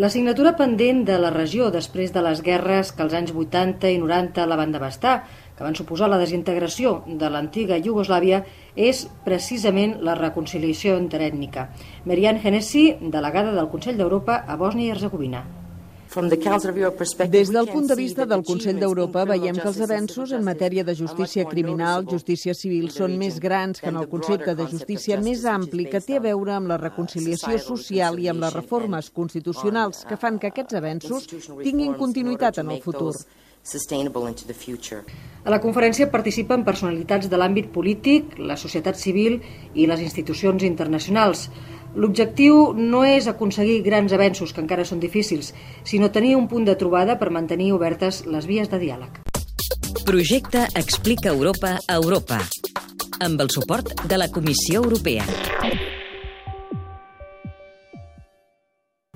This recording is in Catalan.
L'assignatura pendent de la regió després de les guerres que als anys 80 i 90 la van devastar, que van suposar la desintegració de l'antiga Iugoslàvia, és precisament la reconciliació interètnica. Marianne Hennessy, delegada del Consell d'Europa a Bòsnia i Herzegovina. Des del punt de vista del Consell d'Europa, veiem que els avenços en matèria de justícia criminal, justícia civil, són més grans que en el concepte de justícia més ampli que té a veure amb la reconciliació social i amb les reformes constitucionals que fan que aquests avenços tinguin continuïtat en el futur. A la conferència participen personalitats de l'àmbit polític, la societat civil i les institucions internacionals. L'objectiu no és aconseguir grans avenços, que encara són difícils, sinó tenir un punt de trobada per mantenir obertes les vies de diàleg. Projecte Explica Europa a Europa amb el suport de la Comissió Europea.